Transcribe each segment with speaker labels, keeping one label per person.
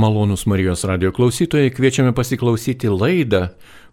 Speaker 1: Malonus Marijos radio klausytojai, kviečiame pasiklausyti laidą,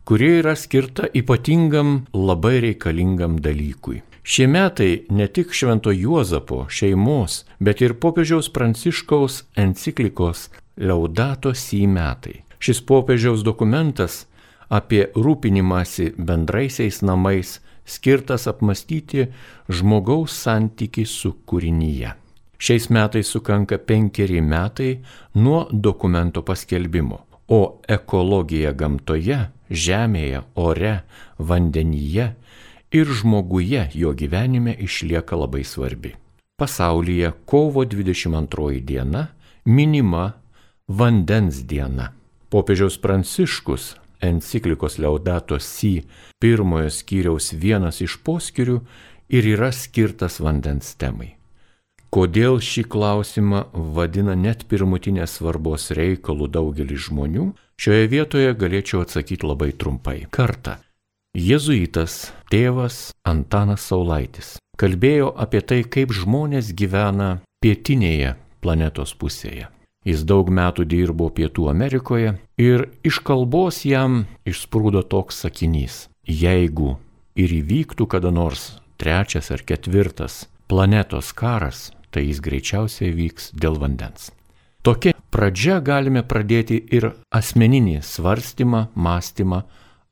Speaker 1: kuri yra skirta ypatingam, labai reikalingam dalykui. Šie metai ne tik Švento Juozapo šeimos, bet ir popiežiaus Pranciškaus enciklikos Laudato Si metai. Šis popiežiaus dokumentas apie rūpinimąsi bendraisiais namais skirtas apmastyti žmogaus santyki su kūrinyje. Šiais metais sukanka penkeri metai nuo dokumento paskelbimo, o ekologija gamtoje, žemėje, ore, vandenyje ir žmoguje jo gyvenime išlieka labai svarbi. Pasaulyje kovo 22 diena minima vandens diena. Popiežiaus Pranciškus enciklikos Laudato Si pirmojo skyriaus vienas iš poskirių ir yra skirtas vandens temai. Kodėl šį klausimą vadina net pirmutinės svarbos reikalų daugelį žmonių, šioje vietoje galėčiau atsakyti labai trumpai. Kartą. Jėzuitas tėvas Antanas Saulaitis kalbėjo apie tai, kaip žmonės gyvena pietinėje planetos pusėje. Jis daug metų dirbo Pietų Amerikoje ir iš kalbos jam išsprūdo toks sakinys. Jeigu ir įvyktų kada nors trečias ar ketvirtas planetos karas, tai jis greičiausiai vyks dėl vandens. Tokia pradžia galime pradėti ir asmeninį svarstymą, mąstymą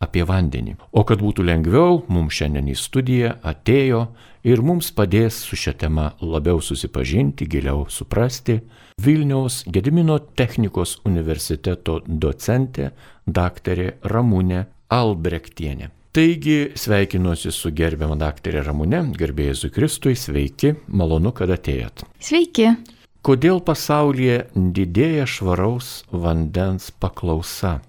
Speaker 1: apie vandenį. O kad būtų lengviau, mums šiandien į studiją atėjo ir mums padės su šia tema labiau susipažinti, giliau suprasti Vilniaus Gedimino technikos universiteto docentė daktarė Ramūnė Albrektienė. Taigi sveikinuosi su gerbiama daktarė Ramune, gerbėjai su Kristui, sveiki, malonu, kad atėjot.
Speaker 2: Sveiki.
Speaker 1: Kodėl pasaulyje didėja švaraus vandens paklausa?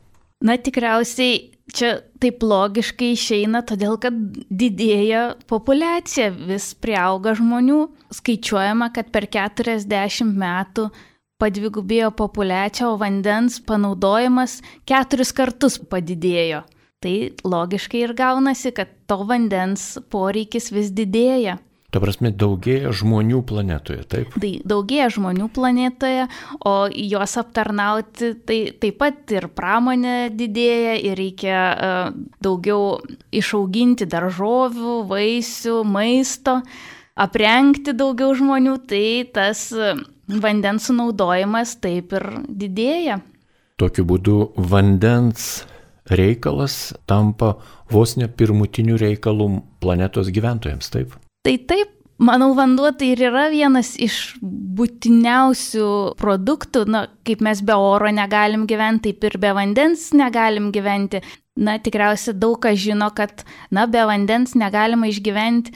Speaker 2: Na tikriausiai čia taip logiškai išeina, todėl kad didėja populiacija, vis priauga žmonių. Skaičiuojama, kad per 40 metų padvigubėjo populiacija, o vandens panaudojimas keturis kartus padidėjo. Tai logiškai ir gaunasi, kad to vandens poreikis vis didėja.
Speaker 1: Ta prasme, daugėja žmonių planetoje, taip?
Speaker 2: Tai daugėja žmonių planetoje, o juos aptarnauti tai taip pat ir pramonė didėja ir reikia uh, daugiau išauginti daržovių, vaisių, maisto, aprengti daugiau žmonių, tai tas vandens sunaudojimas taip ir didėja.
Speaker 1: Tokiu būdu vandens reikalas tampa vos ne pirmutiniu reikalu planetos gyventojams, taip?
Speaker 2: Tai taip, manau, vanduo tai ir yra vienas iš būtiniausių produktų, na, kaip mes be oro negalim gyventi, taip ir be vandens negalim gyventi. Na, tikriausiai daug kas žino, kad, na, be vandens negalima išgyventi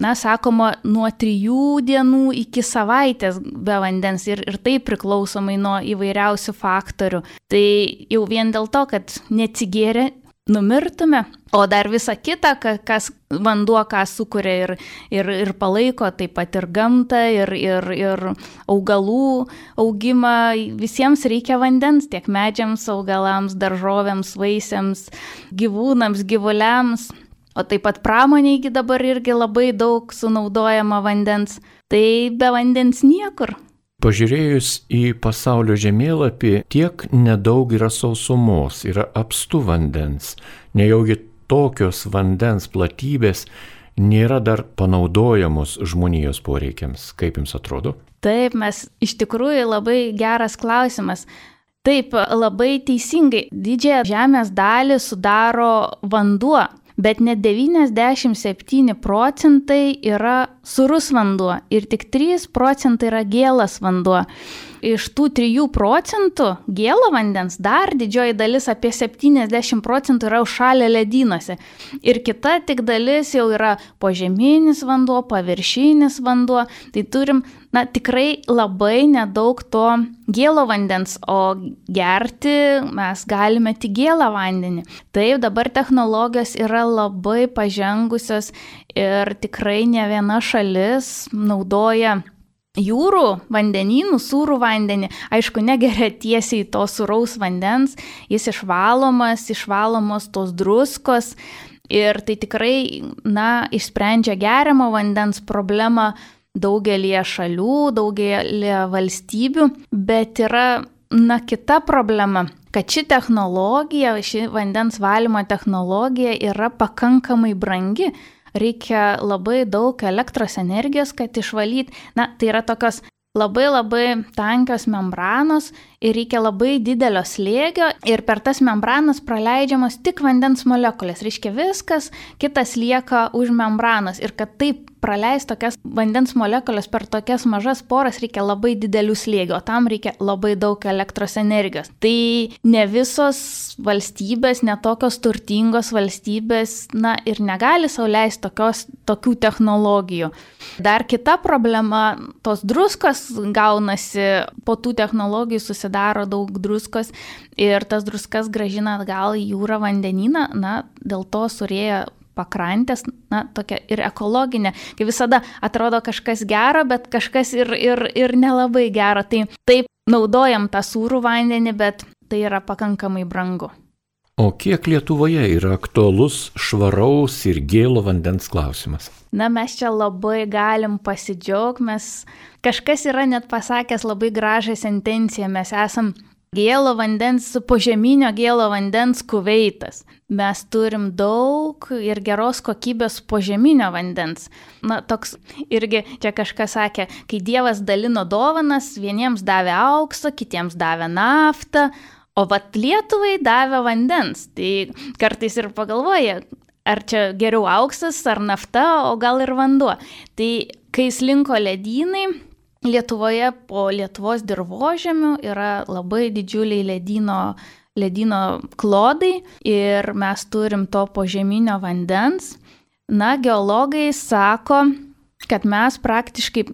Speaker 2: na, sakoma, nuo trijų dienų iki savaitės be vandens ir, ir tai priklausomai nuo įvairiausių faktorių. Tai jau vien dėl to, kad neatsigėrė, numirtume, o dar visa kita, kas vanduo, ką sukuria ir, ir, ir palaiko, taip pat ir gamtą, ir, ir, ir augalų augimą, visiems reikia vandens, tiek medžiams, augalams, daržovėms, vaisiams, gyvūnams, gyvuliams. O taip pat pramoniai dabar irgi labai daug sunaudojama vandens, tai be vandens niekur.
Speaker 1: Pažiūrėjus į pasaulio žemėlapį, tiek nedaug yra sausumos, yra apstu vandens, nejaugi tokios vandens platybės nėra dar panaudojamos žmonijos poreikiams. Kaip jums atrodo?
Speaker 2: Taip, mes iš tikrųjų labai geras klausimas. Taip, labai teisingai, didžiąją žemės dalį sudaro vanduo, bet net 97 procentai yra surus vanduo ir tik 3 procentai yra gėlas vanduo iš tų 3 procentų gėlo vandens dar didžioji dalis, apie 70 procentų yra užšalę ledynuose. Ir kita tik dalis jau yra požeminis vanduo, paviršinis vanduo. Tai turim, na, tikrai labai nedaug to gėlo vandens, o gerti mes galime tik gėlą vandenį. Taip, dabar technologijos yra labai pažengusios ir tikrai ne viena šalis naudoja jūrų vandenynų, sūrų vandenį, aišku, negeria tiesiai to sūraus vandens, jis išvalomas, išvalomos tos druskos ir tai tikrai, na, išsprendžia geriamo vandens problemą daugelie šalių, daugelie valstybių, bet yra na, kita problema, kad ši technologija, ši vandens valymo technologija yra pakankamai brangi. Reikia labai daug elektros energijos, kad išvalyti. Na, tai yra tokios labai labai tankios membranos ir reikia labai didelio slėgio ir per tas membranas praleidžiamos tik vandens molekulės. Reiškia viskas, kitas lieka už membranos ir kad taip praleist tokias vandens molekulės per tokias mažas poras reikia labai didelių slėgių, o tam reikia labai daug elektros energijos. Tai ne visos valstybės, netokios turtingos valstybės, na ir negali sauliaisti tokios, tokių technologijų. Dar kita problema, tos druskos gaunasi, po tų technologijų susidaro daug druskos ir tas druskas gražina atgal į jūrą vandenyną, na dėl to surėja pakrantės, na, tokia ir ekologinė, kai visada atrodo kažkas gero, bet kažkas ir, ir, ir nelabai gero. Tai taip naudojam tą sūrų vandenį, bet tai yra pakankamai brangu.
Speaker 1: O kiek Lietuvoje yra aktualus švaraus ir gėlo vandens klausimas?
Speaker 2: Na, mes čia labai galim pasidžiaugti, mes kažkas yra net pasakęs labai gražią sentenciją, mes esam Gėlo vandens, požeminio gėlo vandens kuveitas. Mes turim daug ir geros kokybės požeminio vandens. Na, toks irgi čia kažkas sakė, kai Dievas dalino dovanas, vieniems davė auksą, kitiems davė naftą, o vat Lietuvai davė vandens. Tai kartais ir pagalvoja, ar čia geriau auksas, ar nafta, o gal ir vanduo. Tai kai slinko ledynai, Lietuvoje po Lietuvos dirbožėmių yra labai didžiuliai ledino, ledino klodai ir mes turim to požeminio vandens. Na, geologai sako, kad mes praktiškai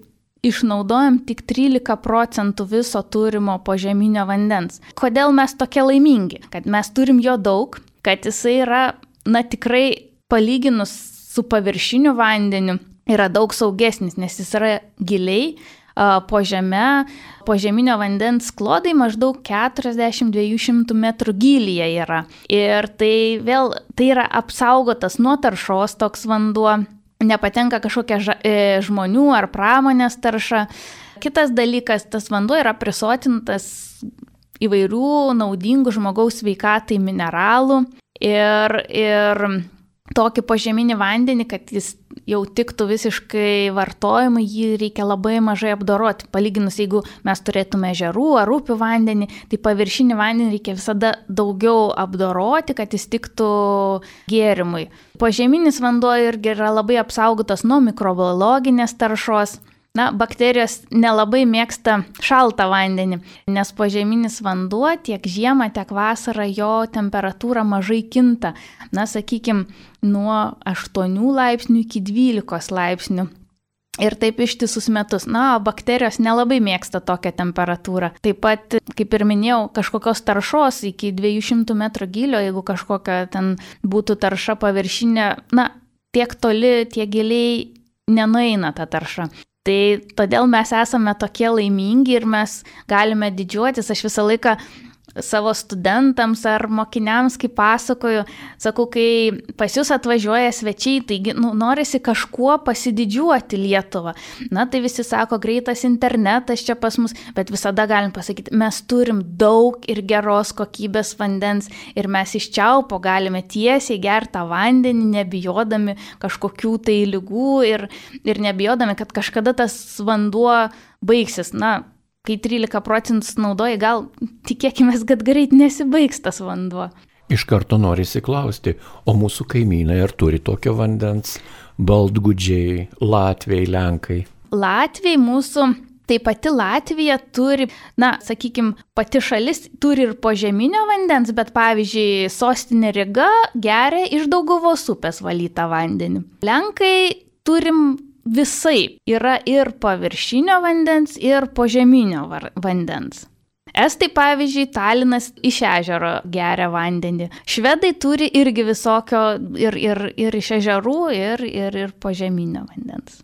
Speaker 2: išnaudojam tik 13 procentų viso turimo požeminio vandens. Kodėl mes tokie laimingi? Kad mes turim jo daug, kad jisai yra, na tikrai palyginus su paviršiniu vandeniu, yra daug saugesnis, nes jis yra giliai po žeme, po žeminio vandens klodai maždaug 40-200 metrų gilyje yra. Ir tai vėl, tai yra apsaugotas nuo taršos toks vanduo, nepatenka kažkokia ža, e, žmonių ar pramonės tarša. Kitas dalykas, tas vanduo yra prisotintas įvairių naudingų žmogaus veikatai mineralų ir, ir tokį požeminį vandenį, kad jis jau tiktų visiškai vartojimui, jį reikia labai mažai apdoroti. Palyginus, jeigu mes turėtume žerų ar upių vandenį, tai paviršinį vandenį reikia visada daugiau apdoroti, kad jis tiktų gėrimui. Požeminis vanduo irgi yra labai apsaugotas nuo mikrobiologinės taršos. Na, bakterijos nelabai mėgsta šaltą vandenį, nes požeminis vanduo tiek žiemą, tiek vasarą jo temperatūra mažai kinta. Na, sakykime, nuo 8 laipsnių iki 12 laipsnių. Ir taip ištisus metus. Na, bakterijos nelabai mėgsta tokią temperatūrą. Taip pat, kaip ir minėjau, kažkokios taršos iki 200 metrų gilio, jeigu kažkokia ten būtų tarša paviršinė, na, tiek toli, tiek giliai nenueina ta tarša. Tai todėl mes esame tokie laimingi ir mes galime didžiuotis. Aš visą laiką savo studentams ar mokiniams, kai pasakoju, sakau, kai pas jūs atvažiuoja svečiai, taigi nu, norisi kažkuo pasididžiuoti Lietuvą. Na, tai visi sako, greitas internetas čia pas mus, bet visada galim pasakyti, mes turim daug ir geros kokybės vandens ir mes iš čiaupo galime tiesiai gertą vandenį, nebijodami kažkokių tai lygų ir, ir nebijodami, kad kažkada tas vanduo baigsis. Na, kai 13 procentų naudoji, gal tikėkime, kad greit nesibaigs tas vanduo.
Speaker 1: Iš karto norisi klausti, o mūsų kaimynai ar turi tokio vandens, baldgudžiai, Latvijai, Lenkai?
Speaker 2: Latvijai mūsų Tai pati Latvija turi, na, sakykime, pati šalis turi ir požeminio vandens, bet pavyzdžiui, sostinė Riga geria iš Dauguvos upės valytą vandenį. Lenkai turim visai yra ir paviršinio vandens, ir požeminio vandens. Estai, pavyzdžiui, Talinas iš ežero geria vandenį. Švedai turi irgi visokio ir, ir, ir iš ežerų, ir, ir, ir požeminio vandens.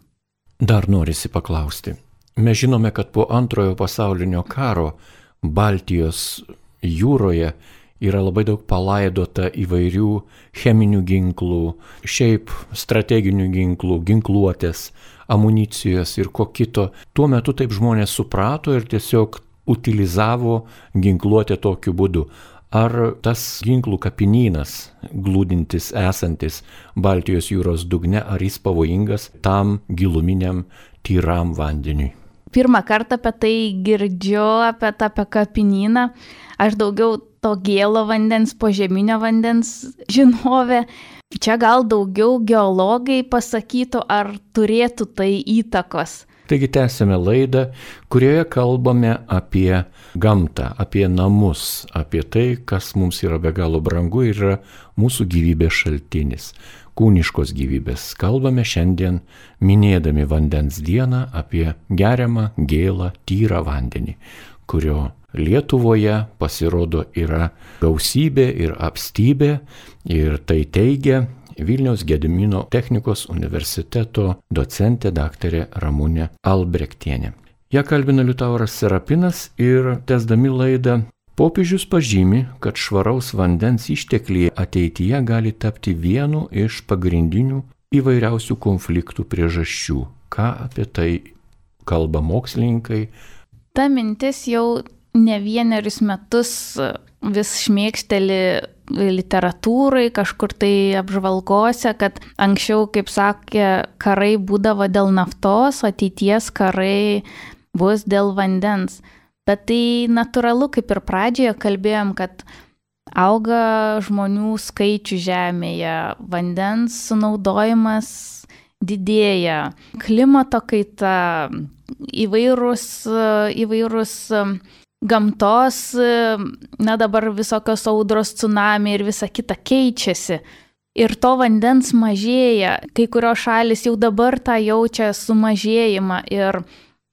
Speaker 1: Dar norisi paklausti. Mes žinome, kad po antrojo pasaulinio karo Baltijos jūroje yra labai daug palaidota įvairių cheminių ginklų, šiaip strateginių ginklų, ginkluotės, amunicijos ir ko kito. Tuo metu taip žmonės suprato ir tiesiog utilizavo ginkluotę tokiu būdu. Ar tas ginklų kapinynas, glūdintis esantis Baltijos jūros dugne, ar jis pavojingas tam giluminiam tyram vandeniui?
Speaker 2: Pirmą kartą apie tai girdžiu, apie tą apie kapinyną. Aš daugiau to gėlo vandens, požeminio vandens žinovė. Čia gal daugiau geologai pasakytų, ar turėtų tai įtakos.
Speaker 1: Taigi tęsime laidą, kurioje kalbame apie gamtą, apie namus, apie tai, kas mums yra be galo brangu ir yra mūsų gyvybės šaltinis, kūniškos gyvybės. Kalbame šiandien, minėdami vandens dieną, apie geriamą, gėlą, tyrą vandenį, kurio Lietuvoje pasirodo yra gausybė ir apstybė ir tai teigia Vilniaus Gedimino technikos universiteto docentė daktarė Ramūnė Albrektienė. Ja kalbina Liutauras Serapinas ir tesdami laidą Popiežius pažymi, kad švaraus vandens ištekliai ateityje gali tapti vienu iš pagrindinių įvairiausių konfliktų priežasčių. Ką apie tai kalba mokslininkai?
Speaker 2: Ta mintis jau ne vienerius metus vis šmėkšteli literatūrai, kažkur tai apžvalgose, kad anksčiau, kaip sakė, karai būdavo dėl naftos, ateities karai bus dėl vandens. Bet tai natūralu, kaip ir pradžioje kalbėjom, kad auga žmonių skaičių žemėje, vandens sunaudojimas didėja, klimato kaita, įvairūs, įvairūs gamtos, na dabar visokios audros, tsunami ir visa kita keičiasi. Ir to vandens mažėja, kai kurios šalis jau dabar tą jaučia sumažėjimą ir,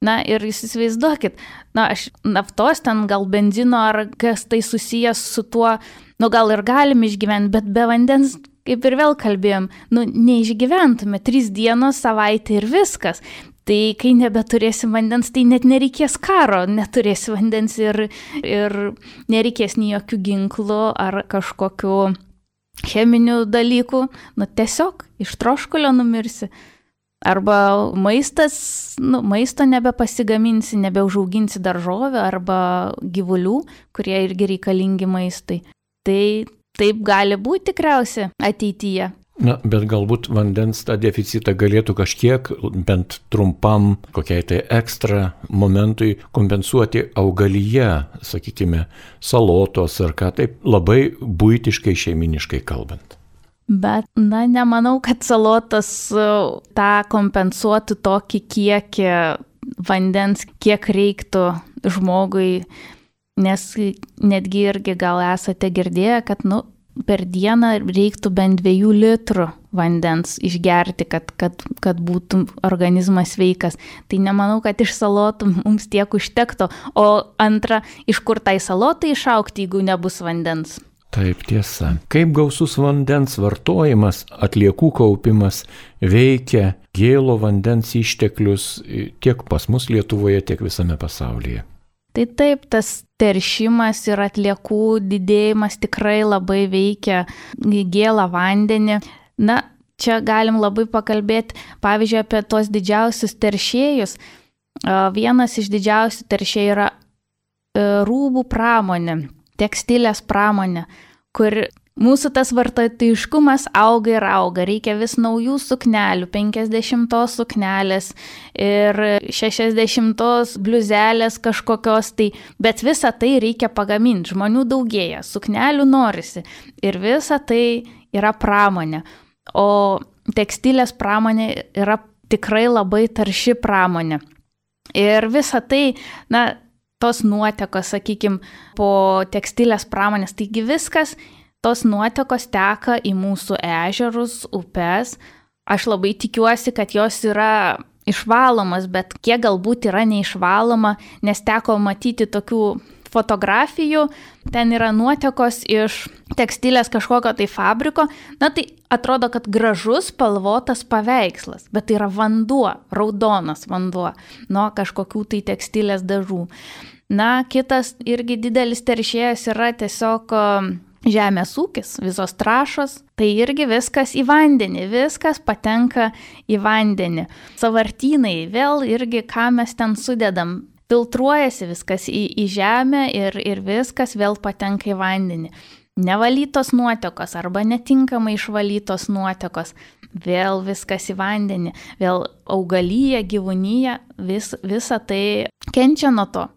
Speaker 2: na ir jūs įsivaizduokit, na aš naftos ten gal benzino ar kas tai susijęs su tuo, nu gal ir galim išgyventi, bet be vandens kaip ir vėl kalbėjom, nu, neišgyventume, trys dienos, savaitė ir viskas. Tai kai nebeturėsim vandens, tai net nereikės karo, neturėsi vandens ir, ir nereikės nei jokių ginklų ar kažkokių cheminių dalykų, nu tiesiog iš troškulio numirsi. Arba maistas, nu, maisto nebepasigaminsi, nebeužauginsi daržovę arba gyvulių, kurie irgi reikalingi maistui. Tai taip gali būti tikriausiai ateityje.
Speaker 1: Na, bet galbūt vandens tą deficitą galėtų kažkiek, bent trumpam, kokiai tai ekstra momentui kompensuoti augalyje, sakykime, salotos ar ką taip, labai būtiškai šeiminiškai kalbant.
Speaker 2: Bet, na, nemanau, kad salotas e, tą kompensuotų tokį kiekį vandens, kiek reiktų žmogui, nes netgi irgi gal esate girdėję, kad, nu, per dieną reiktų bent dviejų litrų vandens išgerti, kad, kad, kad būtų organizmas sveikas. Tai nemanau, kad iš salotų mums tiek užtektų. O antra, iš kur tai salotai išaukti, jeigu nebus vandens?
Speaker 1: Taip tiesa. Kaip gausus vandens vartojimas, atliekų kaupimas veikia gėlo vandens išteklius tiek pas mus Lietuvoje, tiek visame pasaulyje.
Speaker 2: Tai taip, tas teršimas ir atliekų didėjimas tikrai labai veikia gėlą vandenį. Na, čia galim labai pakalbėti, pavyzdžiui, apie tos didžiausius teršėjus. Vienas iš didžiausių teršėjų yra e, rūbų pramonė, tekstilės pramonė, kur Mūsų tas vartotojiškumas auga ir auga, reikia vis naujų suknelių, 50 suknelės ir 60 bliuzelės kažkokios tai, bet visą tai reikia pagaminti, žmonių daugėja, suknelių norisi. Ir visa tai yra pramonė. O tekstilės pramonė yra tikrai labai tarši pramonė. Ir visa tai, na, tos nuotekos, sakykime, po tekstilės pramonės, taigi viskas tos nuotekos teka į mūsų ežerus, upes. Aš labai tikiuosi, kad jos yra išvalomas, bet kiek galbūt yra neišvaloma, nes teko matyti tokių fotografijų, ten yra nuotekos iš tekstilės kažkokio tai fabriko, na tai atrodo, kad gražus spalvotas paveikslas, bet tai yra vanduo, raudonas vanduo nuo kažkokių tai tekstilės dažų. Na, kitas irgi didelis teršėjas yra tiesiog žemės ūkis, visos trašos, tai irgi viskas į vandenį, viskas patenka į vandenį. Savartynai, vėl irgi ką mes ten sudedam. filtruojasi viskas į, į žemę ir, ir viskas vėl patenka į vandenį. Nevalytos nuotekos arba netinkamai išvalytos nuotekos, vėl viskas į vandenį, vėl augalyje, gyvūnyje, vis, visa tai kenčia nuo to.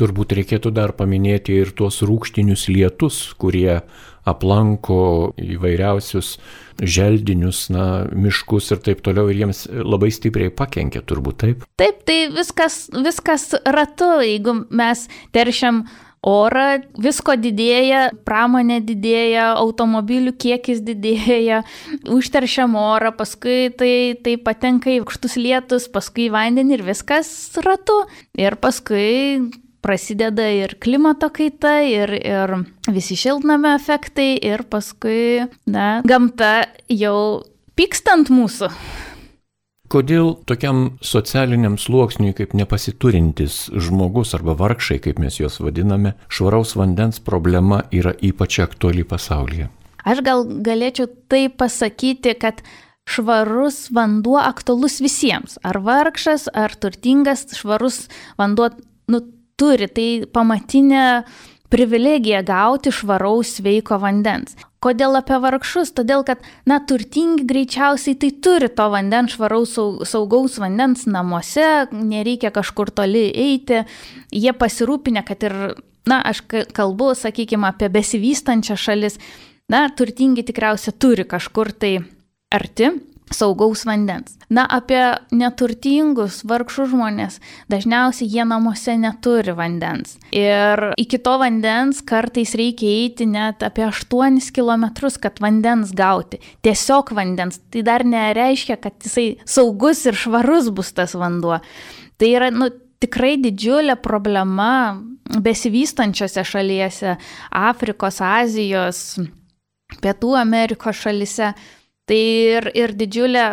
Speaker 1: Turbūt reikėtų dar paminėti ir tuos rūkštinius lietus, kurie aplanko įvairiausius želdinius, na, miškus ir taip toliau, ir jiems labai stipriai pakenkia, turbūt taip.
Speaker 2: Taip, tai viskas, viskas ratu, jeigu mes teršiam orą, visko didėja, pramonė didėja, automobilių kiekis didėja, užteršiam orą, paskui tai, tai patenka į aukštus lietus, paskui į vandenį ir viskas ratu. Ir paskui prasideda ir klimato kaita, ir, ir visi šiltnamio efektai, ir paskui, na, gamta jau pykstant mūsų.
Speaker 1: Kodėl tokiam socialiniam sluoksniui kaip nepasiturintis žmogus arba vargšai, kaip mes juos vadiname, švaraus vandens problema yra ypač aktuali pasaulyje?
Speaker 2: Aš gal galėčiau tai pasakyti, kad švarus vanduo aktualus visiems. Ar vargšas, ar turtingas, švarus vanduo nu, turi, tai pamatinė privilegija gauti švaraus sveiko vandens. Kodėl apie vargšus? Todėl, kad, na, turtingi greičiausiai tai turi to vandens, švaraus saugaus vandens namuose, nereikia kažkur toli eiti, jie pasirūpinę, kad ir, na, aš kalbu, sakykime, apie besivystančią šalis, na, turtingi tikriausiai turi kažkur tai arti saugaus vandens. Na, apie neturtingus, vargšus žmonės, dažniausiai jie namuose neturi vandens. Ir iki to vandens kartais reikia eiti net apie 8 km, kad vandens gauti. Tiesiog vandens. Tai dar nereiškia, kad jisai saugus ir švarus bus tas vanduo. Tai yra, nu, tikrai didžiulė problema besivystančiose šalyse, Afrikos, Azijos, Pietų Amerikos šalyse Tai ir, ir didžiulė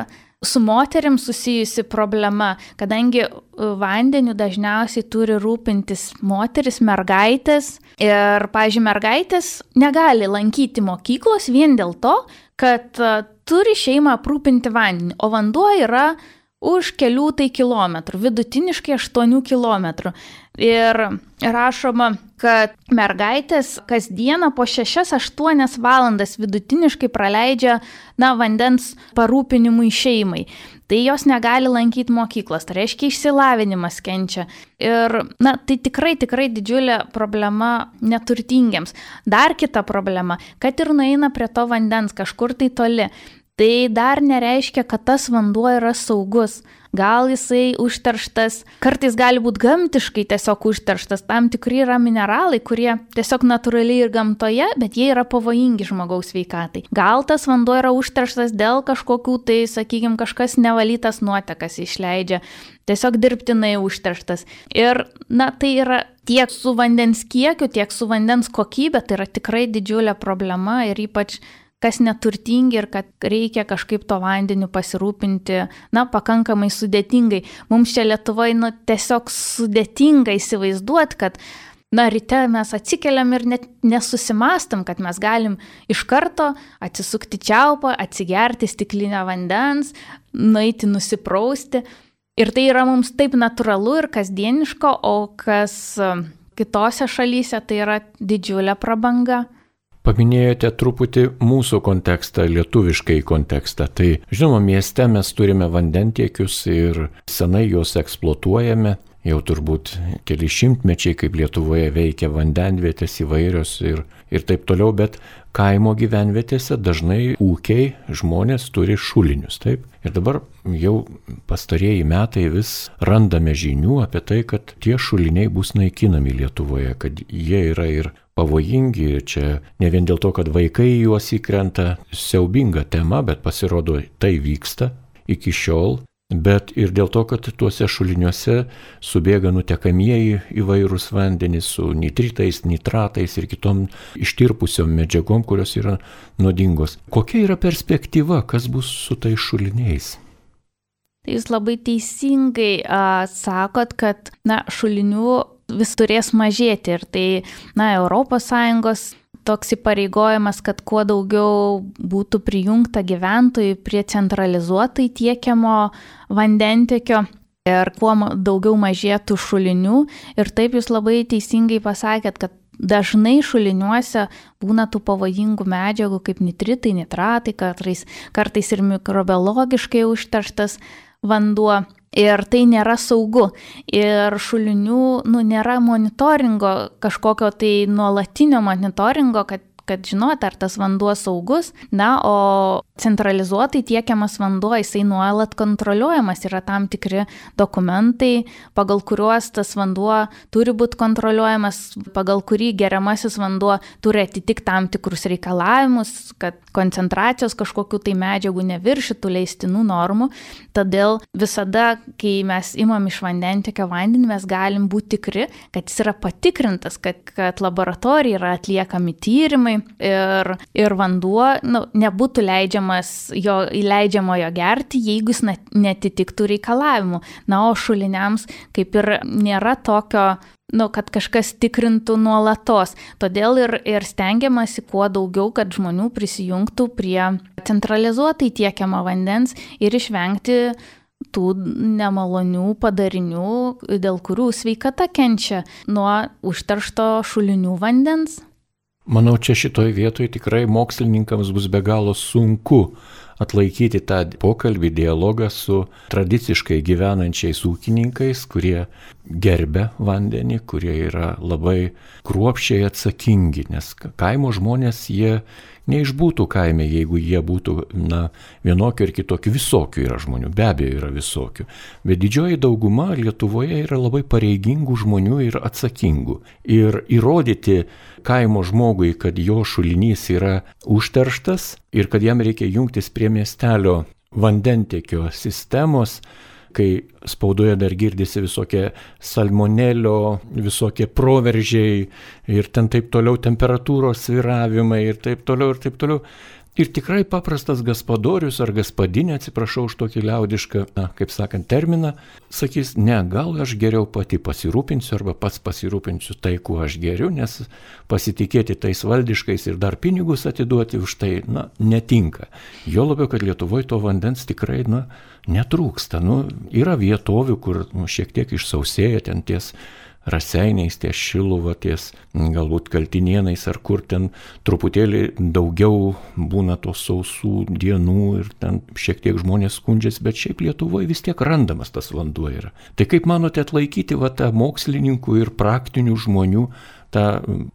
Speaker 2: su moterim susijusi problema, kadangi e, vandeniu dažniausiai turi rūpintis moteris, mergaitės. Ir, pažiūrėjau, mergaitės negali lankyti mokyklos vien dėl to, kad e, turi šeimą aprūpinti vandeniu, o vanduo yra už kelių tai kilometrų, vidutiniškai 8 kilometrų. Ir rašoma, kad mergaitės kasdieną po 6-8 valandas vidutiniškai praleidžia, na, vandens parūpinimui šeimai. Tai jos negali lankyti mokyklos, tai reiškia išsilavinimas kenčia. Ir, na, tai tikrai, tikrai didžiulė problema neturtingiams. Dar kita problema, kad ir nueina prie to vandens kažkur tai toli tai dar nereiškia, kad tas vanduo yra saugus. Gal jisai užterštas, kartais gali būti gamtiškai tiesiog užterštas, tam tikri yra mineralai, kurie tiesiog natūraliai ir gamtoje, bet jie yra pavojingi žmogaus veikatai. Gal tas vanduo yra užterštas dėl kažkokių tai, sakykime, kažkas nevalytas nuotekas išleidžia, tiesiog dirbtinai užterštas. Ir, na, tai yra tiek su vandens kiekiu, tiek su vandens kokybė, tai yra tikrai didžiulė problema ir ypač kas neturtingi ir kad reikia kažkaip to vandeniu pasirūpinti, na, pakankamai sudėtingai. Mums čia Lietuvoje, nu, tiesiog sudėtinga įsivaizduoti, kad, na, ryte mes atsikeliam ir net nesusimastam, kad mes galim iš karto atsisukti čiaupą, atsigerti stiklinę vandens, nueiti nusiprausti. Ir tai yra mums taip natūralu ir kasdieniško, o kas kitose šalyse tai yra didžiulė prabanga.
Speaker 1: Paminėjote truputį mūsų kontekstą, lietuviškai kontekstą. Tai žinoma, mieste mes turime vandentiekius ir senai juos eksploatuojame. Jau turbūt keli šimtmečiai, kaip Lietuvoje veikia vandenvietės įvairios ir, ir taip toliau, bet kaimo gyvenvietėse dažnai ūkiai žmonės turi šulinius, taip. Ir dabar jau pastarėjai metai vis randame žinių apie tai, kad tie šuliniai bus naikinami Lietuvoje, kad jie yra ir pavojingi ir čia ne vien dėl to, kad vaikai juos įkrenta, siaubinga tema, bet pasirodo tai vyksta iki šiol, bet ir dėl to, kad tuose šuliniuose subėga nutekamieji įvairūs vandenys su nitritais, nitratais ir kitom ištirpusiom medžiagom, kurios yra nuodingos. Kokia yra perspektyva, kas bus su tais šuliniais?
Speaker 2: Tai jūs labai teisingai a, sakot, kad na, šulinių vis turės mažėti ir tai, na, ES toks įpareigojimas, kad kuo daugiau būtų prijungta gyventojų prie centralizuotai tiekiamo vandentiekio. ir kuo daugiau mažėtų šulinių. Ir taip jūs labai teisingai pasakėt, kad dažnai šuliniuose būna tų pavojingų medžiagų kaip nitritai, nitratai, kartais, kartais ir mikrobiologiškai užterštas vanduo. Ir tai nėra saugu. Ir šulinių, nu, nėra monitoringo, kažkokio tai nuolatinio monitoringo, kad kad žinot, ar tas vanduo saugus. Na, o centralizuotai tiekiamas vanduo, jisai nuolat kontroliuojamas, yra tam tikri dokumentai, pagal kuriuos tas vanduo turi būti kontroliuojamas, pagal kurį geriamasis vanduo turi atitikti tam tikrus reikalavimus, kad koncentracijos kažkokių tai medžiagų neviršytų leistinų normų. Todėl visada, kai mes imam iš vandentikio vandenį, mes galim būti tikri, kad jis yra patikrintas, kad, kad laboratorija yra atliekami tyrimai ir, ir vanduo nu, nebūtų leidžiamas jo, įleidžiamo jo gerti, jeigu jis netitiktų reikalavimų. Na, o šuliniams kaip ir nėra tokio nu, kad kažkas tikrintų nuolatos. Todėl ir, ir stengiamasi kuo daugiau, kad žmonių prisijungtų prie centralizuotai tiekiamo vandens ir išvengti tų nemalonių padarinių, dėl kurių sveikata kenčia nuo užteršto šulinių vandens.
Speaker 1: Manau, čia šitoj vietoj tikrai mokslininkams bus be galo sunku atlaikyti tą pokalbį, dialogą su tradiciškai gyvenančiais ūkininkais, kurie gerbia vandenį, kurie yra labai kruopščiai atsakingi, nes kaimo žmonės jie neišbūtų kaime, jeigu jie būtų, na, vienokių ir kitokių, visokių yra žmonių, be abejo yra visokių. Bet didžioji dauguma Lietuvoje yra labai pareigingų žmonių ir atsakingų. Ir įrodyti kaimo žmogui, kad jo šulinys yra užterštas ir kad jam reikia jungtis prie miestelio vandentiekio sistemos, kai spaudoje dar girdisi visokie salmonelio, visokie proveržiai ir ten taip toliau temperatūros sviravimai ir taip toliau ir taip toliau. Ir tikrai paprastas gaspadorius ar gaspadinė, atsiprašau už tokį liaudišką, na, kaip sakant, terminą, sakys, ne, gal aš geriau pati pasirūpinsiu arba pats pasirūpinsiu tai, kuo aš geriu, nes pasitikėti tais valdiškais ir dar pinigus atiduoti už tai, na, netinka. Jo labiau, kad Lietuvoje to vandens tikrai, na, netrūksta. Nu, yra vietovių, kur nu, šiek tiek išsausėja ten ties raseiniais, ties šiluva, ties galbūt kaltinienais ar kur ten truputėlį daugiau būna tos sausų dienų ir ten šiek tiek žmonės skundžiasi, bet šiaip Lietuvoje vis tiek randamas tas vanduo yra. Tai kaip manote atlaikyti va tą mokslininkų ir praktinių žmonių tą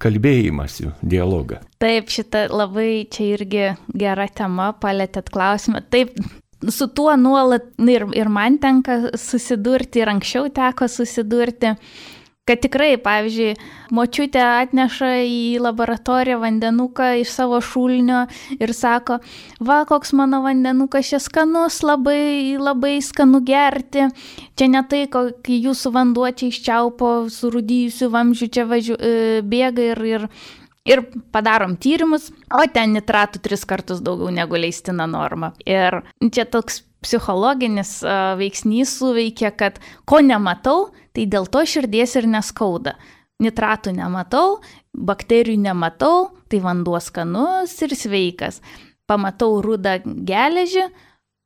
Speaker 1: kalbėjimąsi, dialogą.
Speaker 2: Taip, šita labai čia irgi gera tema, palėtėt klausimą. Taip, su tuo nuolat ir, ir man tenka susidurti, ir anksčiau teko susidurti. Kad tikrai, pavyzdžiui, močiutė atneša į laboratoriją vandenuką iš savo šulnio ir sako, va, koks mano vandenukas čia skanus, labai, labai skanu gerti. Čia ne tai, kai jūsų vanduo čia iš čiaupo surūdyjusių vamzdžių čia važiu, e, bėga ir, ir, ir padarom tyrimus, o ten nitratų tris kartus daugiau negu leistina norma. Ir čia toks psichologinis veiksnys suveikia, kad ko nematau, tai dėl to širdies ir neskauda. Nitratų nematau, bakterijų nematau, tai vanduo skanus ir sveikas. Pamatau rudą geležį,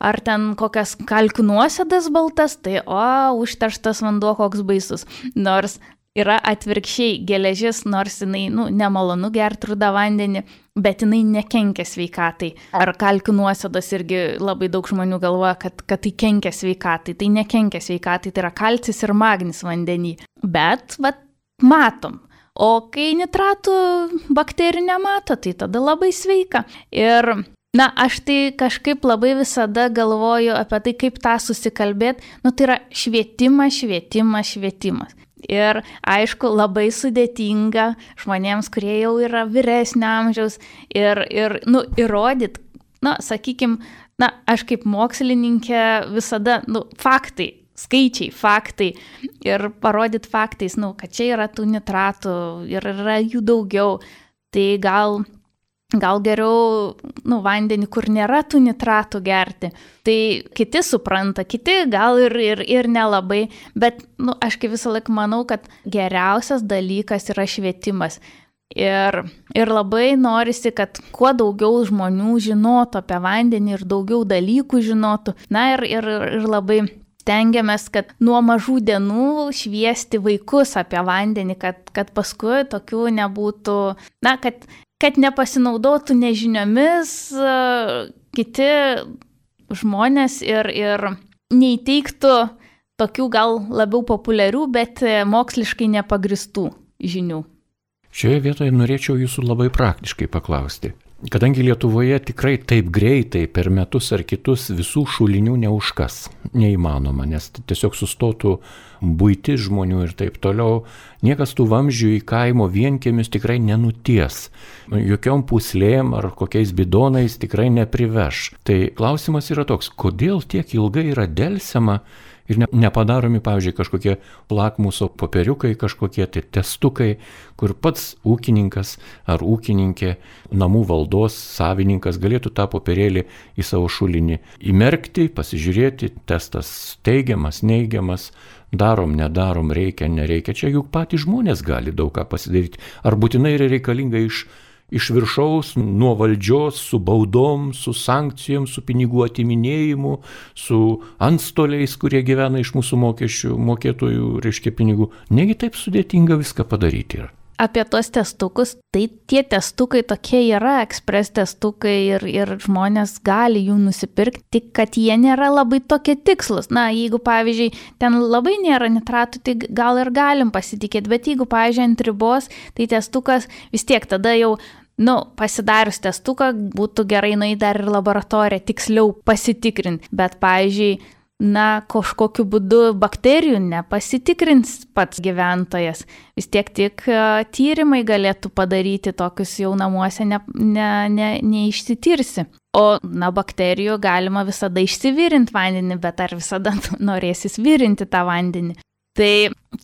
Speaker 2: ar ten kokias kalkių nuosėdas baltas, tai o, užterštas vanduo koks baisus. Nors yra atvirkščiai geležis, nors jinai, nu, nemalonu gerti rudą vandenį, bet jinai nekenkia sveikatai. Ar kalkių nuosėdos irgi labai daug žmonių galvoja, kad, kad tai kenkia sveikatai. Tai nekenkia sveikatai, tai yra kalcis ir magnis vandenį. Bet, va, matom. O kai nitratų bakterijų nemato, tai tada labai sveika. Ir Na, aš tai kažkaip labai visada galvoju apie tai, kaip tą susikalbėti. Nu, tai yra švietimas, švietimas, švietimas. Ir aišku, labai sudėtinga žmonėms, kurie jau yra vyresnio amžiaus ir, ir nu, įrodyti, na, sakykime, na, aš kaip mokslininkė visada, nu, faktai, skaičiai, faktai ir parodyti faktais, nu, kad čia yra tų nitratų ir yra jų daugiau. Tai gal gal geriau, nu, vandenį, kur nėra tų nitratų gerti. Tai kiti supranta, kiti gal ir, ir, ir nelabai, bet, nu, aš kaip visą laiką manau, kad geriausias dalykas yra švietimas. Ir, ir labai norisi, kad kuo daugiau žmonių žinotų apie vandenį ir daugiau dalykų žinotų. Na ir, ir, ir labai stengiamės, kad nuo mažų dienų šviesti vaikus apie vandenį, kad, kad paskui tokių nebūtų, na, kad, kad nepasinaudotų nežiniomis kiti žmonės ir, ir neįteiktų tokių gal labiau populiarių, bet moksliškai nepagristų žinių.
Speaker 1: Šioje vietoje norėčiau jūsų labai praktiškai paklausti. Kadangi Lietuvoje tikrai taip greitai per metus ar kitus visų šulinių neužkas, neįmanoma, nes tiesiog sustotų būti žmonių ir taip toliau, niekas tų vamzdžių į kaimo vienkėmis tikrai nenuties, jokiom puslėm ar kokiais bidonais tikrai nepriveš. Tai klausimas yra toks, kodėl tiek ilgai yra dėlsiama ir ne, nepadaromi, pavyzdžiui, kažkokie plakmuso popieriukai, kažkokie tai testukai, kur pats ūkininkas ar ūkininkė, namų valdos savininkas galėtų tą popierėlį į savo šulinį įmerkti, pasižiūrėti, testas teigiamas, neigiamas, darom, nedarom, reikia, nereikia. Čia juk patys žmonės gali daug ką pasidaryti. Ar būtinai yra reikalinga iš iš viršaus, nuo valdžios, su baudom, su sankcijom, su pinigų atiminėjimu, su antstoliais, kurie gyvena iš mūsų mokesčių mokėtojų, reiškia pinigų. Negi taip sudėtinga viską padaryti yra
Speaker 2: apie tos testukus, tai tie testukai tokie yra, ekspres testukai ir, ir žmonės gali jų nusipirkti, tik kad jie nėra labai tokie tikslus. Na, jeigu, pavyzdžiui, ten labai nėra nitratų, tai gal ir galim pasitikėti, bet jeigu, pavyzdžiui, ant ribos, tai testukas vis tiek tada jau nu, pasidarius testuką būtų gerai nueiti dar ir laboratoriją tiksliau pasitikrinti. Bet, pavyzdžiui, na, kažkokiu būdu bakterijų nepasitikrins pats gyventojas. Vis tiek tik e, tyrimai galėtų padaryti tokius jau namuose ne, ne, ne, neišsitirsi. O, na, bakterijų galima visada išsivirinti vandenį, bet ar visada norėsis virinti tą vandenį. Tai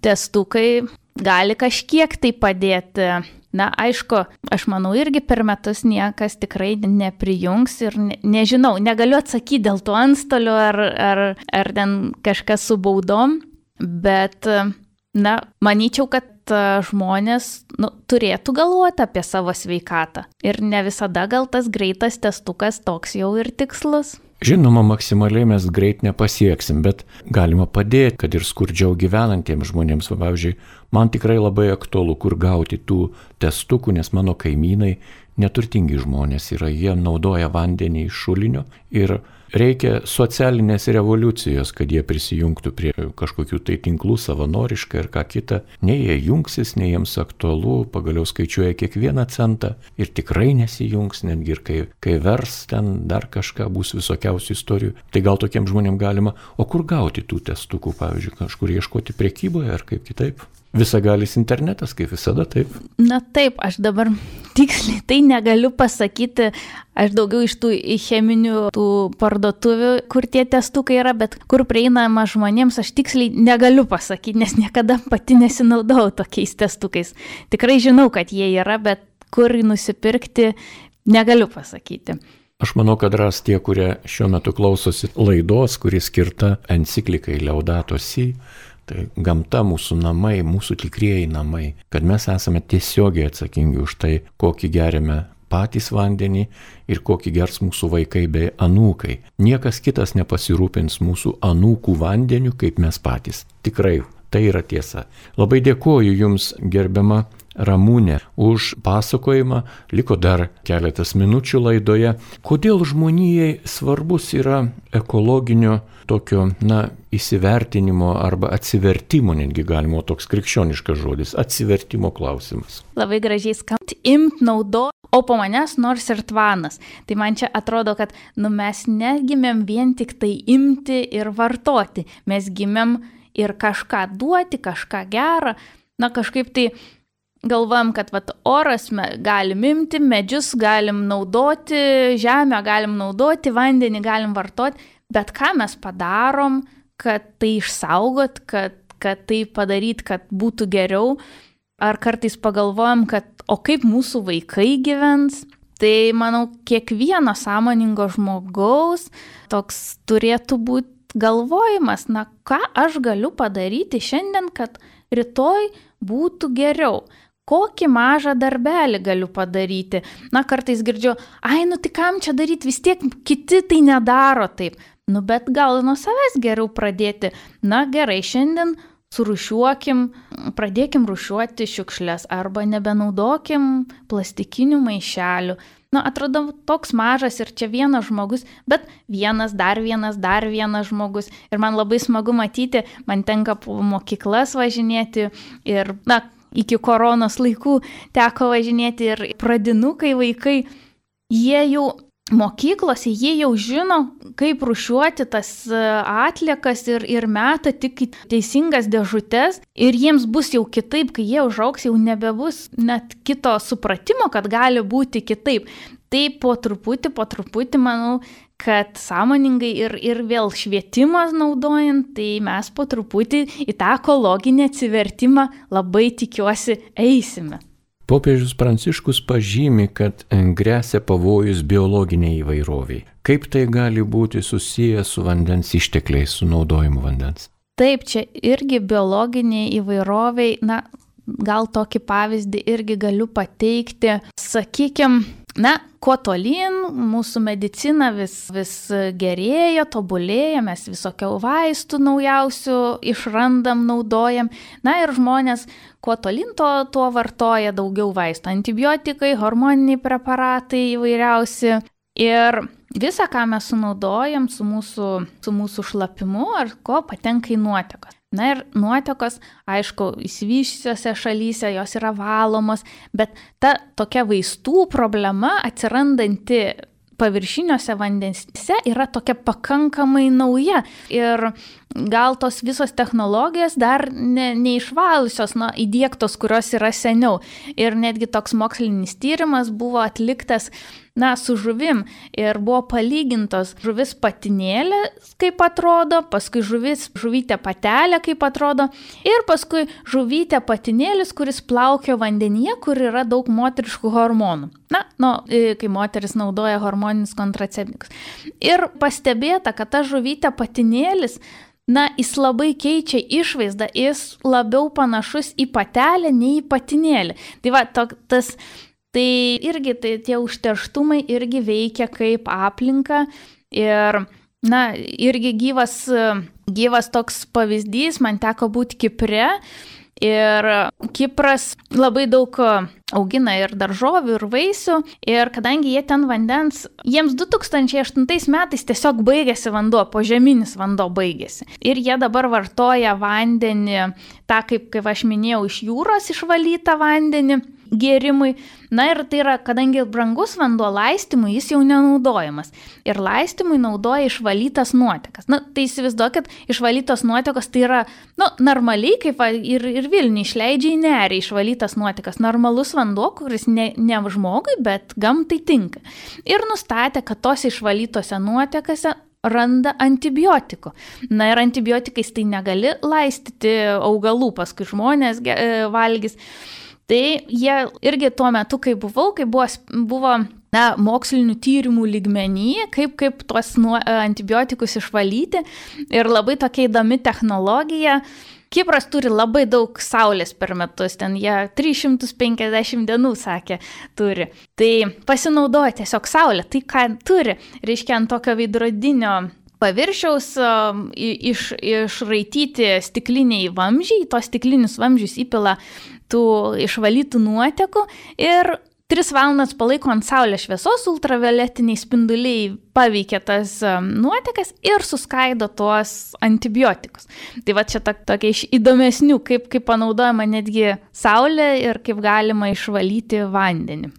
Speaker 2: testukai gali kažkiek tai padėti Na, aišku, aš manau, irgi per metus niekas tikrai neprijungs ir ne, nežinau, negaliu atsakyti dėl to antstolių ar, ar, ar ten kažkas su baudom, bet, na, manyčiau, kad žmonės nu, turėtų galvoti apie savo sveikatą. Ir ne visada gal tas greitas testukas toks jau ir tikslus.
Speaker 1: Žinoma, maksimaliai mes greit nepasieksim, bet galima padėti, kad ir skurdžiau gyvenantiems žmonėms. Pavyzdžiui, man tikrai labai aktualu, kur gauti tų testukų, nes mano kaimynai neturtingi žmonės yra, jie naudoja vandenį iš šulinio ir Reikia socialinės revoliucijos, kad jie prisijungtų prie kažkokių tai tinklų savanoriškai ir ką kita. Nei jie jungsis, nei jiems aktualu, pagaliau skaičiuoja kiekvieną centą ir tikrai nesijungs, netgi ir kai, kai vers ten dar kažką, bus visokiausių istorijų. Tai gal tokiem žmonėm galima, o kur gauti tų testukų, pavyzdžiui, kažkur ieškoti priekyboje ar kaip kitaip? Visagalis internetas, kaip visada, taip.
Speaker 2: Na taip, aš dabar tiksliai tai negaliu pasakyti, aš daugiau iš tų cheminių tų parduotuvių, kur tie testukai yra, bet kur prieinama žmonėms, aš tiksliai negaliu pasakyti, nes niekada pati nesinaudau tokiais testukais. Tikrai žinau, kad jie yra, bet kur nusipirkti, negaliu pasakyti.
Speaker 1: Aš manau, kad ras tie, kurie šiuo metu klausosi laidos, kuri skirta enciklikai Laudato Si, Tai gamta mūsų namai, mūsų tikrieji namai, kad mes esame tiesiogiai atsakingi už tai, kokį geriame patys vandenį ir kokį gers mūsų vaikai bei anūkai. Niekas kitas nepasirūpins mūsų anūkų vandeniu, kaip mes patys. Tikrai tai yra tiesa. Labai dėkoju Jums, gerbiama Ramūnė, už pasakojimą. Liko dar keletas minučių laidoje. Kodėl žmonijai svarbus yra ekologinio tokio, na, įsivertinimo arba atsivertimo, netgi galima toks krikščioniškas žodis, atsivertimo klausimas.
Speaker 2: Labai gražiai skambant, imt naudo, o po manęs nors ir tvanas. Tai man čia atrodo, kad nu, mes negimėm vien tik tai imti ir vartoti, mes gimėm ir kažką duoti, kažką gerą. Na kažkaip tai galvam, kad vat, oras galim imti, medžius galim naudoti, žemę galim naudoti, vandenį galim vartoti, bet ką mes padarom, kad tai išsaugot, kad, kad tai padaryt, kad būtų geriau, ar kartais pagalvojam, kad o kaip mūsų vaikai gyvens, tai manau, kiekvieno sąmoningo žmogaus toks turėtų būti galvojimas, na ką aš galiu padaryti šiandien, kad rytoj būtų geriau kokį mažą darbelį galiu padaryti. Na, kartais girdžiu, ai, nu tai kam čia daryti, vis tiek kiti tai nedaro taip. Nu, bet gal nuo savęs geriau pradėti. Na gerai, šiandien surušiuokim, pradėkim rušiuoti šiukšlės arba nebenaudokim plastikinių maišelių. Nu, atrodo, toks mažas ir čia vienas žmogus, bet vienas, dar vienas, dar vienas žmogus. Ir man labai smagu matyti, man tenka po mokyklas važinėti ir, na, iki koronos laikų teko važinėti ir pradinukai vaikai, jie jau mokyklose jie jau žino, kaip rušiuoti tas e, atliekas ir, ir meta tik į teisingas dėžutes ir jiems bus jau kitaip, kai jie užauks, jau nebebus net kito supratimo, kad gali būti kitaip. Tai po truputį, po truputį, manau, kad sąmoningai ir, ir vėl švietimas naudojant, tai mes po truputį į tą ekologinį atsivertimą labai tikiuosi eisime.
Speaker 1: Popiežius Pranciškus pažymi, kad grėsia pavojus biologiniai įvairoviai. Kaip tai gali būti susijęs su vandens ištekliais, su naudojimu vandens?
Speaker 2: Taip, čia irgi biologiniai įvairoviai, na, gal tokį pavyzdį irgi galiu pateikti. Sakykime, Na, kuo tolyn, mūsų medicina vis, vis gerėja, tobulėja, mes visokių vaistų naujausių išrandam, naudojam. Na ir žmonės, kuo tolyn, to, tuo vartoja daugiau vaistų. Antibiotikai, hormoniniai preparatai įvairiausi. Ir visą, ką mes sunaudojam su mūsų, su mūsų šlapimu ar ko patenka į nuotekas. Na ir nuotekos, aišku, įsivyščiusiose šalyse jos yra valomos, bet ta tokia vaistų problema atsirandanti paviršiniuose vandenyse yra tokia pakankamai nauja ir gal tos visos technologijos dar ne, neišvalusios, na, įdėktos, kurios yra seniau. Ir netgi toks mokslinis tyrimas buvo atliktas na, su žuvim ir buvo palygintos žuvis patinėlė, kaip atrodo, paskui žuvis, žuvytė patelė, kaip atrodo, ir paskui žuvytė patinėlis, kuris plaukia vandenyje, kur yra daug moteriškų hormonų. Na, nu, kai moteris naudoja hormoninis kontraceptikus. Ir pastebėta, kad ta žuvytė patinėlis Na, jis labai keičia išvaizdą, jis labiau panašus į patelę, nei į patinėlį. Tai va, to, tas Tai irgi tai tie užterštumai irgi veikia kaip aplinka ir, na, irgi gyvas, gyvas toks pavyzdys, man teko būti Kipre. Ir Kipras labai daug augina ir daržovių, ir vaisių. Ir kadangi jie ten vandens, jiems 2008 metais tiesiog baigėsi vanduo, požeminis vanduo baigėsi. Ir jie dabar vartoja vandenį, tą, kaip, kaip aš minėjau, iš jūros išvalytą vandenį gėrimui. Na ir tai yra, kadangi brangus vanduo laistimui, jis jau nenaudojamas. Ir laistimui naudoja išvalytas nuotekas. Na, tai įsivaizduokit, išvalytos nuotekos tai yra, nu, normaliai, kaip ir, ir Vilniui išleidžia į nerį išvalytas nuotekas. Normalus vanduo, kuris ne, ne žmogui, bet gamtai tinka. Ir nustatė, kad tos išvalytose nuotekose randa antibiotikų. Na ir antibiotikais tai negali laistyti augalų, paskui žmonės valgys. Tai jie irgi tuo metu, kai buvau, kai buvo, buvo na, mokslinių tyrimų lygmenį, kaip, kaip tuos nuo, antibiotikus išvalyti ir labai tokia įdomi technologija. Kipras turi labai daug saulės per metus, ten jie 350 dienų, sakė, turi. Tai pasinaudoja tiesiog saulę, tai ką turi, reiškia ant tokio veidrodinio paviršiaus iš, išraityti stikliniai vamžiai, tos stiklinius vamzdžius įpila tų išvalytų nuotekų ir 3 valandas palaiko ant saulės šviesos, ultravioletiniai spinduliai paveikia tas nuotekas ir suskaido tuos antibiotikus. Tai va čia tokia iš įdomesnių, kaip, kaip panaudojama netgi saulė ir kaip galima išvalyti vandenį.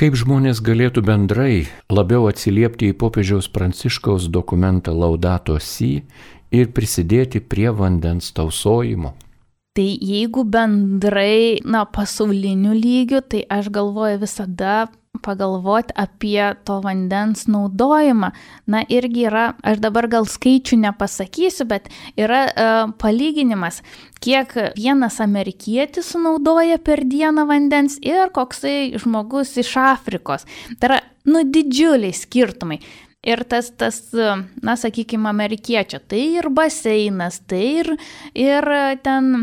Speaker 1: Kaip žmonės galėtų bendrai labiau atsiliepti į popiežiaus pranciškaus dokumentą Laudato Si ir prisidėti prie vandens tausojimo?
Speaker 2: Tai jeigu bendrai, na, pasauliniu lygiu, tai aš galvoju visada pagalvoti apie to vandens naudojimą. Na irgi yra, aš dabar gal skaičių nepasakysiu, bet yra uh, palyginimas, kiek vienas amerikietis sunaudoja per dieną vandens ir koksai žmogus iš Afrikos. Tai yra, nu, didžiuliai skirtumai. Ir tas, tas, na, sakykime, amerikiečio, tai ir baseinas, tai ir, ir ten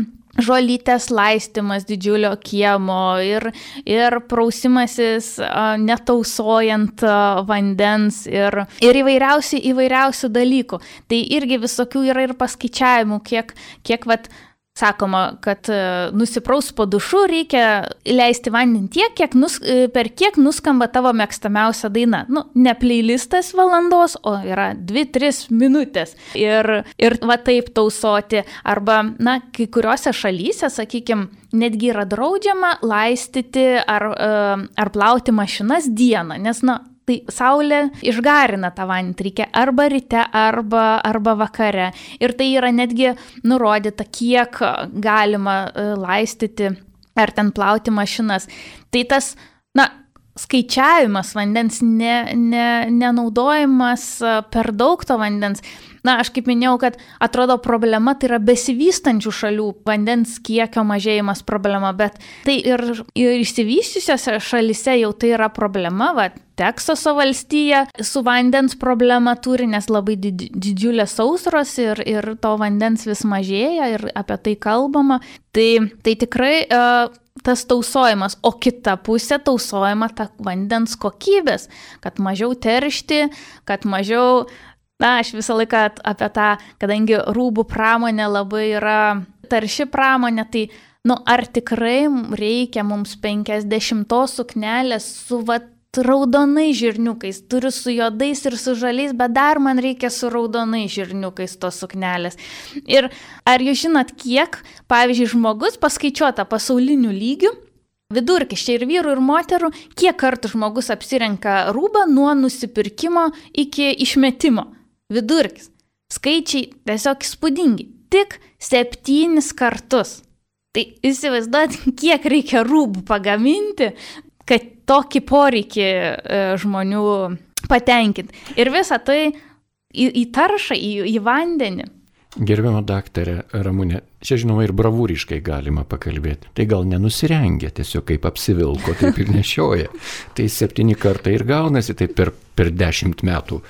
Speaker 2: žolytės laistimas didžiulio kiemo ir, ir prausimasis netausojant vandens ir, ir įvairiausių, įvairiausių dalykų. Tai irgi visokių yra ir paskaičiavimų, kiek, kiek vat, sakoma, kad e, nusipraus po dušu reikia leisti vandenį tiek, kiek nus, e, per kiek nuskamba tavo mėgstamiausia daina. Nu, ne playlistas valandos, o yra 2-3 minutės. Ir, ir va taip tausoti. Arba, na, kai kuriuose šalyse, sakykime, netgi yra draudžiama laistyti ar, e, ar plauti mašinas dieną, nes, na, tai saulė išgarina tą vandenį, reikia arba ryte, arba, arba vakare. Ir tai yra netgi nurodyta, kiek galima e, laistyti ar ten plauti mašinas. Tai tas, na, skaičiavimas vandens, ne, ne, nenaudojimas e, per daug to vandens. Na, aš kaip minėjau, kad atrodo problema tai yra besivystančių šalių vandens kiekio mažėjimas problema, bet tai ir, ir išsivystysiose šalise jau tai yra problema, va, Teksaso valstija su vandens problema turi, nes labai didžiulės sausros ir, ir to vandens vis mažėja ir apie tai kalbama. Tai, tai tikrai uh, tas tausojimas, o kita pusė tausojama ta vandens kokybės, kad mažiau teršti, kad mažiau, na, aš visą laiką apie tą, kadangi rūbų pramonė labai yra tarši pramonė, tai, nu, ar tikrai reikia mums 50 suknelės su vat raudonai žirniukais, turiu su juodais ir su žaliais, bet dar man reikia su raudonai žirniukais tos suknelės. Ir ar jūs žinot, kiek, pavyzdžiui, žmogus paskaičiuota pasauliniu lygiu, vidurkis čia ir vyrų, ir moterų, kiek kartų žmogus apsirenka rūbą nuo nusipirkimo iki išmetimo. Vidurkis. Skaičiai tiesiog įspūdingi. Tik septynis kartus. Tai įsivaizduot, kiek reikia rūbų pagaminti, kad tokį poreikį e, žmonių patenkinti. Ir visa tai į, į taršą, į, į vandenį.
Speaker 1: Gerbiamo daktarė Ramūnė, čia žinoma ir bravūriškai galima pakalbėti. Tai gal nenusirengia, tiesiog kaip apsivilko, taip ir nešioja. Tai septyni kartai ir gaunasi, tai per, per dešimt metų.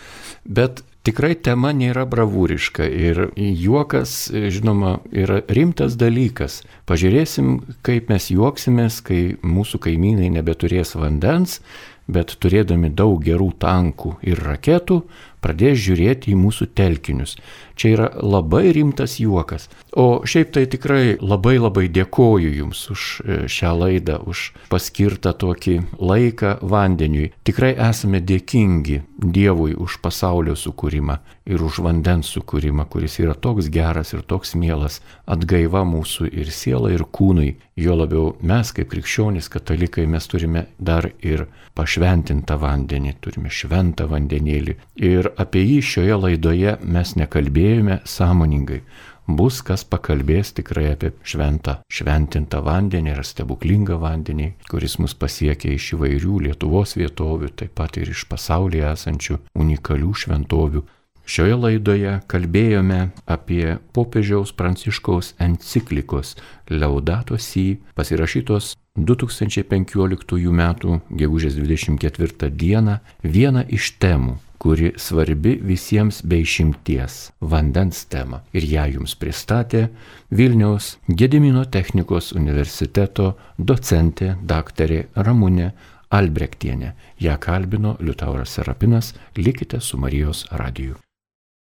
Speaker 1: Bet tikrai tema nėra bravūriška ir juokas, žinoma, yra rimtas dalykas. Pažiūrėsim, kaip mes juoksimės, kai mūsų kaimynai nebeturės vandens, bet turėdami daug gerų tankų ir raketų, pradės žiūrėti į mūsų telkinius. Čia yra labai rimtas juokas. O šiaip tai tikrai labai labai dėkoju Jums už e, šią laidą, už paskirtą tokį laiką vandeniui. Tikrai esame dėkingi Dievui už pasaulio sukūrimą ir už vandens sukūrimą, kuris yra toks geras ir toks mielas, atgaiva mūsų ir sielai, ir kūnui. Jo labiau mes kaip krikščionys katalikai mes turime dar ir pašventintą vandenį, turime šventą vandenėlį. Ir apie jį šioje laidoje mes nekalbėjome kalbėjome sąmoningai. Bus kas pakalbės tikrai apie šventą, šventintą vandenį ir stebuklingą vandenį, kuris mus pasiekia iš įvairių Lietuvos vietovių, taip pat ir iš pasaulyje esančių unikalių šventovių. Šioje laidoje kalbėjome apie popiežiaus pranciškaus enciklikos Laudato Si pasirašytos 2015 m. gegužės 24 d. vieną iš temų kuri svarbi visiems bei šimties - vandens tema. Ir ją jums pristatė Vilniaus Gedimino technikos universiteto docentė daktarė Ramūnė Albrektienė. Ja kalbino Liutauras Serapinas, likite su Marijos radiju.